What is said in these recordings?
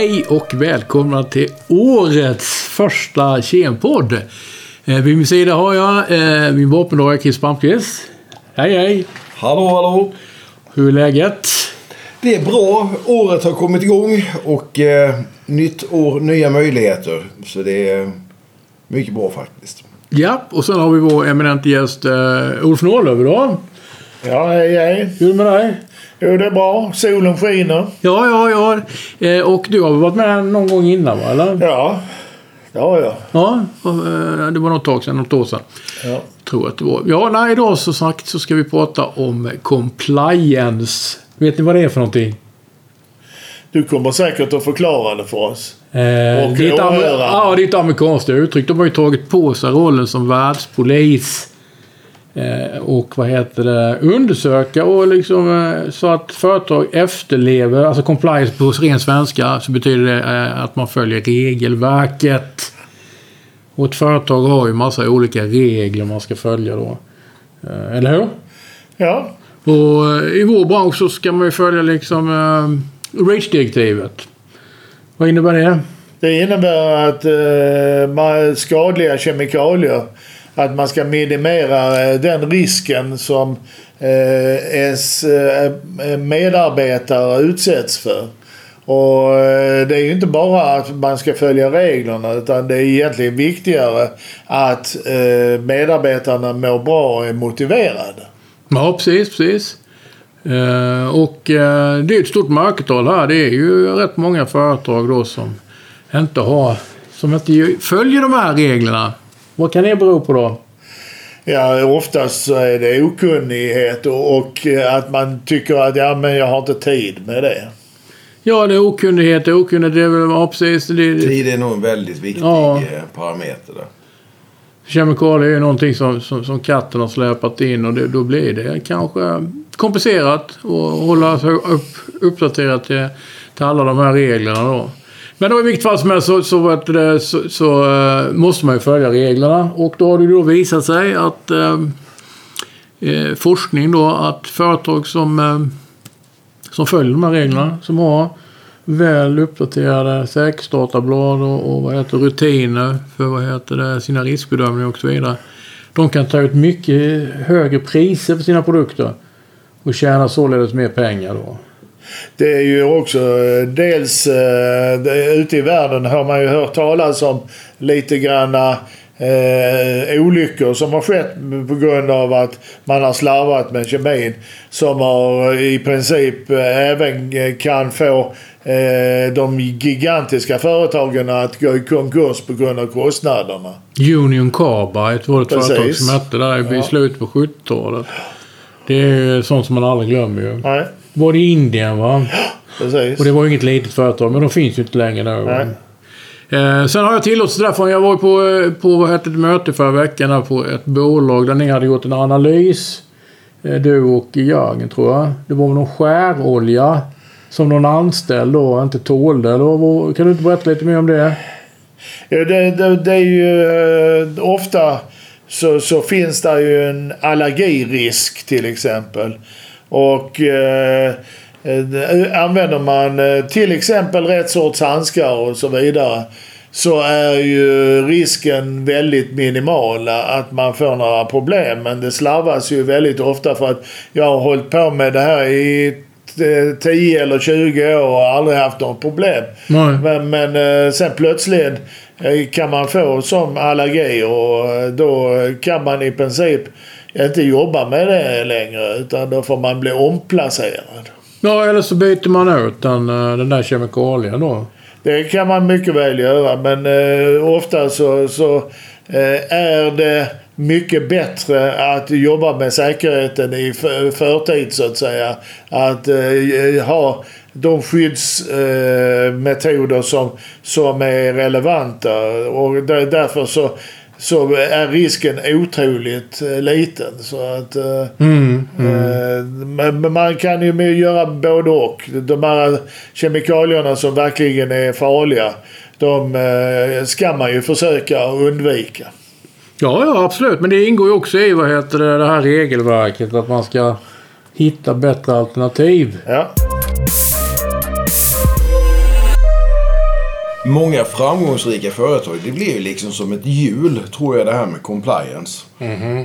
Hej och välkomna till årets första Kempodd. Eh, vid min sida har jag eh, min vapendragare Chris Palmqvist. Hej hej! Hallå, hallå! Hur är läget? Det är bra. Året har kommit igång och eh, nytt år, nya möjligheter. Så det är mycket bra faktiskt. Ja, och sen har vi vår eminente gäst eh, Ulf Norlöv idag. Ja, hej hej. Hur är det med dig? Jo, det är bra. Solen skiner. Ja, ja, ja. Eh, och du har varit med någon gång innan, va? Eller? Ja, det har jag. Ja, och, eh, det var något tag sedan, något år sedan. Ja. Tror att det var. Ja, nej, idag så sagt så ska vi prata om compliance. Vet ni vad det är för någonting? Du kommer säkert att förklara det för oss. Eh, det, är ett jag amer- hör det. ja, det är ett amerikanskt uttryck. De har ju tagit på sig rollen som världspolis. Eh, och vad heter det? Undersöka och liksom eh, så att företag efterlever, alltså compliance på ren svenska, så betyder det eh, att man följer regelverket. Och ett företag har ju massa olika regler man ska följa då. Eller hur? Ja, Och i vår bransch så ska man ju följa liksom REACH-direktivet. Vad innebär det? det innebär att eh, man, skadliga kemikalier, att man ska minimera eh, den risken som eh, ens eh, medarbetare utsätts för. Och det är ju inte bara att man ska följa reglerna utan det är egentligen viktigare att medarbetarna mår bra och är motiverade. Ja, precis, precis. Och det är ett stort mörkertal här. Det är ju rätt många företag då som inte har, som inte följer de här reglerna. Vad kan det bero på då? Ja, oftast så är det okunnighet och, och eh, att man tycker att ja, men jag har inte tid med det. Ja, det är okunnighet. Det är okunnighet. Det är väl, ja, precis. Det Tid är nog en väldigt viktig Ja. eh, parameter där. kemikalier är ju någonting som, som, som katten har släpat in och det, då blir det kanske komplicerat att hålla sig upp, uppdaterat till, till alla de här reglerna då. Men då i vilket fall som helst så, så, så, så eh, måste man ju följa reglerna och då har det ju då visat sig att eh, eh, forskning då att företag som, eh, som följer de här reglerna, som har väl uppdaterade säkerhetsdatablad och, och vad heter rutiner för vad heter det, sina riskbedömningar och så vidare. De kan ta ut mycket högre priser för sina produkter och tjäna således mer pengar då. Det är ju också eh, dels eh, ute i världen har man ju hört talas om lite granna eh, olyckor som har skett på grund av att man har slarvat med kemin. Som har i princip eh, även eh, kan få eh, de gigantiska företagen att gå i konkurs på grund av kostnaderna. Union Carbide var ett Precis. företag som hette där i Ja. slutet på 70-talet. Det är sånt som man aldrig glömmer ju. Nej, Var det i Indien va? precis. Och det var ju inget litet företag, men de finns ju inte längre nu. Eh, sen har jag tillåtelse därför. Jag var på, eh, på ett möte förra veckan på ett bolag där ni hade gjort en analys. Eh, du och Jörgen tror jag. Det var någon skärolja som någon anställd då inte tålde. Eller vad- kan du inte berätta lite mer om det? Ja, det, det, det är ju eh, ofta så, så finns det ju en allergirisk till exempel. Och eh, eh, använder man eh, till exempel rätt sorts handskar och så vidare så är ju risken väldigt minimal att man får några problem. Men det slarvas ju väldigt ofta för att jag har hållit på med det här i eh, 10 eller 20 år och aldrig haft något problem. Men, men eh, sen plötsligt eh, kan man få som allergi och eh, då kan man i princip inte jobba med det längre utan då får man bli omplacerad. Ja, eller så byter man ut den, eh, den där kemikalien då. Det kan man mycket väl göra men eh, ofta så, så eh, är det mycket bättre att jobba med säkerheten i för, förtid så att säga. Att eh, ha de skyddsmetoder eh, som, som är relevanta och där, därför så, så är risken otroligt eh, liten. Så att, eh, Mm. Eh, Men men man kan ju göra både och. De här kemikalierna som verkligen är farliga. De ska man ju försöka undvika. Ja, ja, absolut. Men det ingår ju också i vad heter det, det här regelverket att man ska hitta bättre alternativ. Ja. Många framgångsrika företag, det blir ju liksom som ett hjul, tror jag, det här med compliance.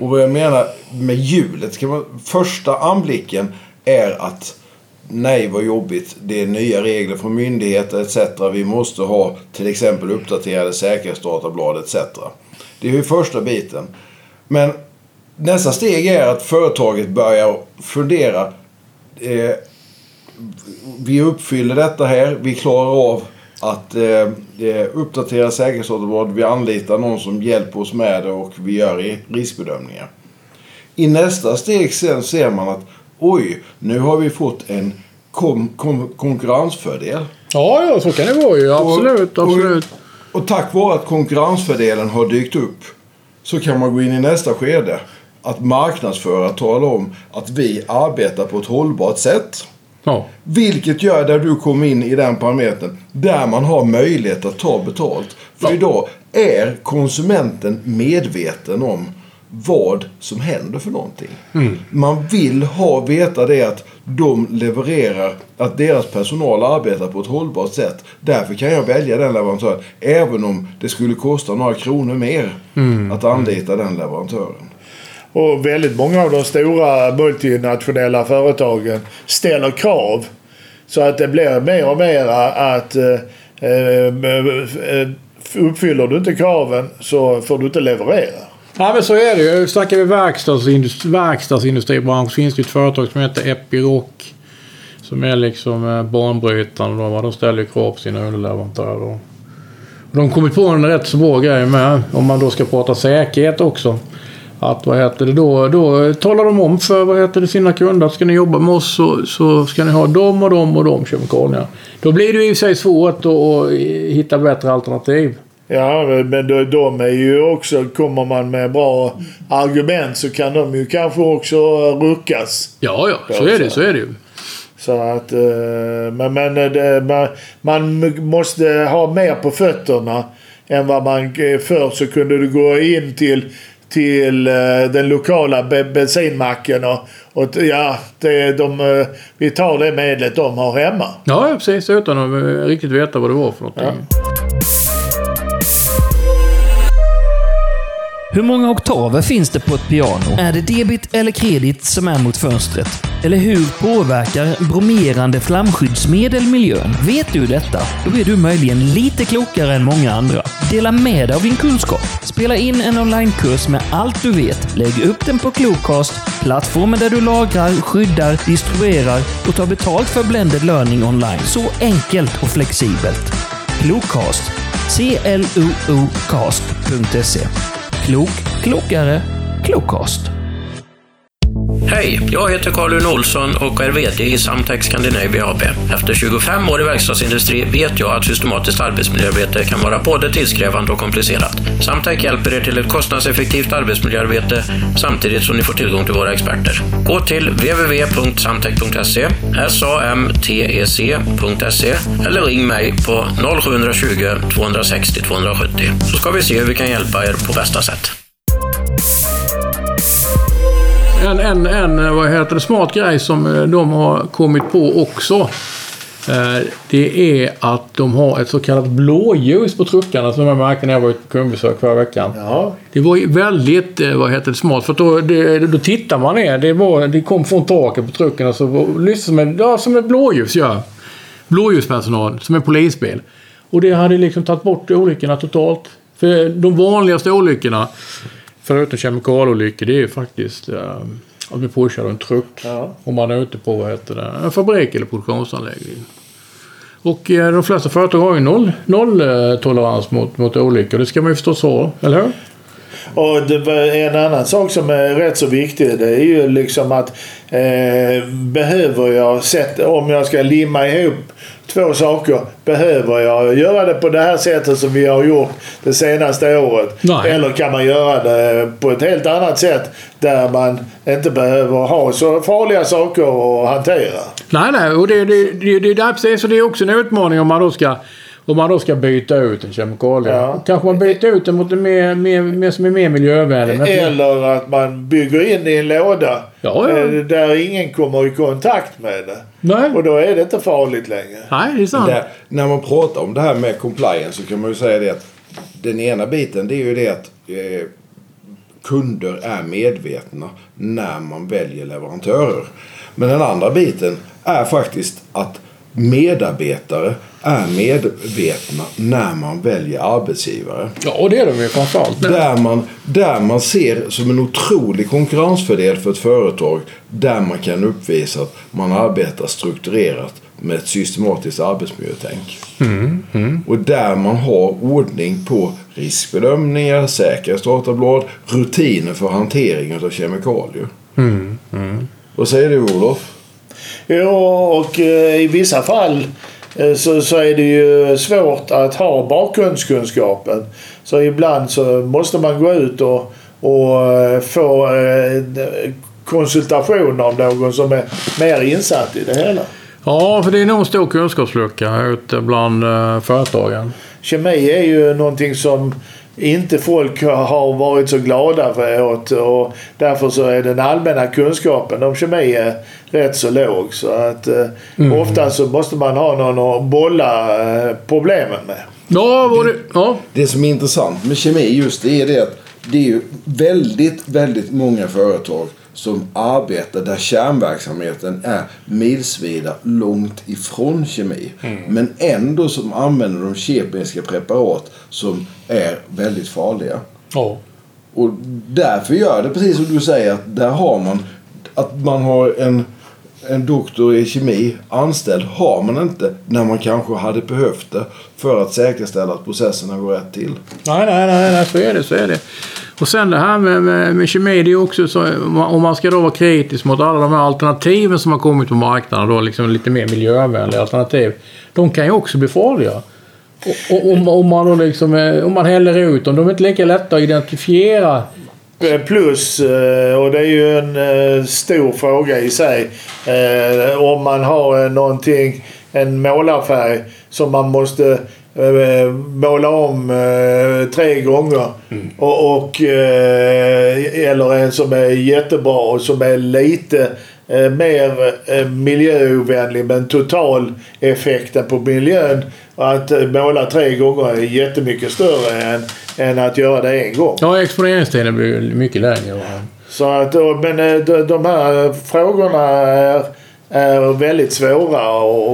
Och vad jag menar med hjulet, ska man, första anblicken är att nej vad jobbigt, det är nya regler från myndigheter etc. Vi måste ha till exempel uppdaterade säkerhetsdatablad etc. Det är ju första biten. Men nästa steg är att företaget börjar fundera. Eh, vi uppfyller detta här. Vi klarar av att eh, eh, uppdatera säkerhetsdatablad. Vi anlitar någon som hjälper oss med det och vi gör riskbedömningar. I nästa steg sen ser man att oj, nu har vi fått en kom, kom, konkurrensfördel. Ja, ja, så kan det vara ju. Absolut, Och- och- absolut. Och tack vare att konkurrensfördelen har dykt upp så kan man gå in i nästa skede. Att marknadsföra tala om att vi arbetar på ett hållbart sätt. Ja. Vilket gör där du kommer in i den parametern där man har möjlighet att ta betalt. För Ja. idag är konsumenten medveten om vad som händer för någonting. Man vill ha veta det att de levererar, att deras personal arbetar på ett hållbart sätt. Därför kan jag välja den leverantören. Även om det skulle kosta några kronor mer att anlita den leverantören. Och väldigt många av de stora multinationella företagen ställer krav. Så att det blir mer och mer att eh, eh, eh, uppfyller du inte kraven så får du inte leverera. Ja, men så är det ju. Snackar vi verkstadsindustri, verkstadsindustribransch så finns det ju ett företag som heter Epiroc. Som är liksom banbrytande. De. De ställer ju krav på sina underleverantörer. De har kommit på en rätt så bra grej med. Om man då ska prata säkerhet också. Att vad heter det då, då talar de om för vad heter det, sina kunder att ska ni jobba med oss så, så ska ni ha dem och dem och de kemikalierna. Då blir det ju i och för sig svårt att, hitta bättre alternativ. Ja, men de, de är ju också... Kommer man med bra argument så kan de ju kanske också ruckas. Ja, ja, så är det, så är det ju. Så att... eh, Men, men det, man, man måste ha mer på fötterna än vad man... eh, Förr så kunde du gå in till, till eh, den lokala be- bensinmacken och, och ja, det, de, eh, vi tar det medlet de har hemma. Ja, ja, precis. Utan att eh, riktigt veta vad det var för någonting. Hur många oktaver finns det på ett piano? Är det debit eller kredit som är mot fönstret? Eller hur påverkar bromerande flamskyddsmedel miljön? Vet du detta? Då är du möjligen lite klokare än många andra. Dela med dig av din kunskap. Spela in en onlinekurs med allt du vet. Lägg upp den på Cluecast, plattformen där du lagrar, skyddar, distribuerar och tar betalt för blended learning online. Så enkelt och flexibelt. Cluecast. C-L-O-O cast.se Klok, klokare, Klokast. Hej, jag heter Karl-Uno Olsson och är VD i Samtech Scandinavia AB. Efter 25 år i verkstadsindustri vet jag att systematiskt arbetsmiljöarbete kan vara både tidskrävande och komplicerat. Samtech hjälper er till ett kostnadseffektivt arbetsmiljöarbete samtidigt som ni får tillgång till våra experter. Gå till www.samtech.se, samtec.se eller ring mig på 0720 260 270 så ska vi se hur vi kan hjälpa er på bästa sätt. En, en, en vad heter det, smart grej som eh, de har kommit på också. eh, Det är att de har ett så kallat blåljus på truckarna som jag märkte när jag var ute på kundbesök förra veckan. Ja. Det var väldigt eh, vad heter det, smart. För då, det, då tittar man ner. Det, var, det kom från taket på trucken och så som en, ja, som ett blåljus gör. Blåljuspersonal som en polisbil. Och det hade liksom tagit bort olyckorna totalt. För de vanligaste olyckorna, förutom kemikalolyckor, det är ju faktiskt eh, att bli påkörd av en truck. Ja. Om man är ute på vad heter det, en fabrik eller produktionsanläggning. Och eh, de flesta företag har ju noll, noll eh, tolerans mot, mot olyckor. Det ska man ju förstås ha, eller hur? Och en annan sak som är rätt så viktig. Det är ju liksom att eh, behöver jag sätta, om jag ska limma ihop två saker. Behöver jag göra det på det här sättet som vi har gjort det senaste året? Nej. Eller kan man göra det på ett helt annat sätt där man inte behöver ha så farliga saker att hantera? Nej, nej. Och det, det, det, det, det, det är också en utmaning om man då ska Om man då ska byta ut en kemikalie. Ja. Kanske man byter ut den mot en mer, mer, mer, som är mer miljövänlig. Eller att man bygger in i en låda Ja, ja. eh, där ingen kommer i kontakt med det. Nej. Och då är det inte farligt längre. Nej, det är sant. Där, när man pratar om det här med compliance så kan man ju säga det att den ena biten det är ju det att eh, kunder är medvetna när man väljer leverantörer. Men den andra biten är faktiskt att medarbetare är medvetna när man väljer arbetsgivare. Ja, och det är de ju framförallt. Där man, där man ser som en otrolig konkurrensfördel för ett företag där man kan uppvisa att man arbetar strukturerat med ett systematiskt arbetsmiljötänk. Och där man har ordning på riskbedömningar, säkerhetsdatablad, rutiner för hantering av kemikalier. Vad säger du Olof? Ja, och eh, i vissa fall eh, så, så är det ju svårt att ha bakgrundskunskapen. Så ibland så måste man gå ut och, och eh, få konsultation av någon som är mer insatt i det hela. Ja, för det är nog en stor kunskapslucka ute bland företagen. Kemi är ju någonting som inte folk har varit så glada för åt och därför så är den allmänna kunskapen om kemi är rätt så låg. Så att eh, ofta så måste man ha någon att bolla eh, problemen med. Ja, var det, ja. Det som är intressant med kemi just det är det att det är ju väldigt, väldigt många företag som arbetar där kärnverksamheten är milsvida långt ifrån kemi. Men ändå som använder de kemiska preparat som är väldigt farliga. ja. Och därför gör det precis som du säger att där har man att man har en, en doktor i kemi anställd har man inte när man kanske hade behövt det för att säkerställa att processerna går rätt till. Nej, nej, nej, nej, så är det. Så är det. Och sen det här med, med, med kemi, det är också så, om man ska då vara kritisk mot alla de här alternativen som har kommit på marknaden, då liksom lite mer miljövänliga alternativ. De kan ju också bli farliga. Och, och, om, om man då liksom, eh, om man häller ut dem, de är inte lika lätta att identifiera. Eh, plus, eh, och det är ju en stor fråga i sig, om man har någonting, en målarfärg som man måste måla om eh, tre gånger. Och, och, eh, eller en som är jättebra och som är lite eh, mer eh, miljöovänlig men totaleffekten på miljön att eh, måla tre gånger är jättemycket större än, än att göra det en gång. Ja, exponeringstiden blir mycket längre. Så att, men eh, de här frågorna är, är väldigt svåra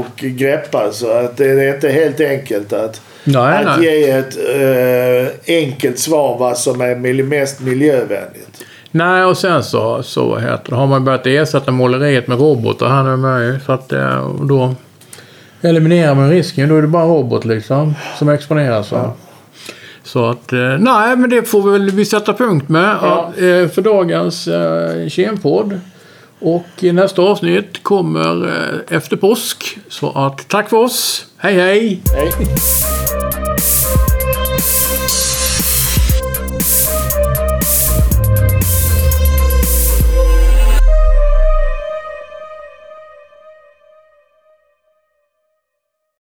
att greppa. Så att det är inte helt enkelt att, Nej, att nej. ge ett eh, enkelt svar vad som är mest miljövänligt. Nej, och sen så, så heter det, har man börjat ersätta måleriet med robotar här nu med. Så att eh, då eliminerar man risken. Då är det bara robot liksom som exponeras. Va? Så att, eh, nej men det får vi väl vi sätta punkt med Ja. eh, för dagens eh, Kemopodd. Och nästa avsnitt kommer eh, efter påsk. Så att tack för oss. Hej hej! Hej.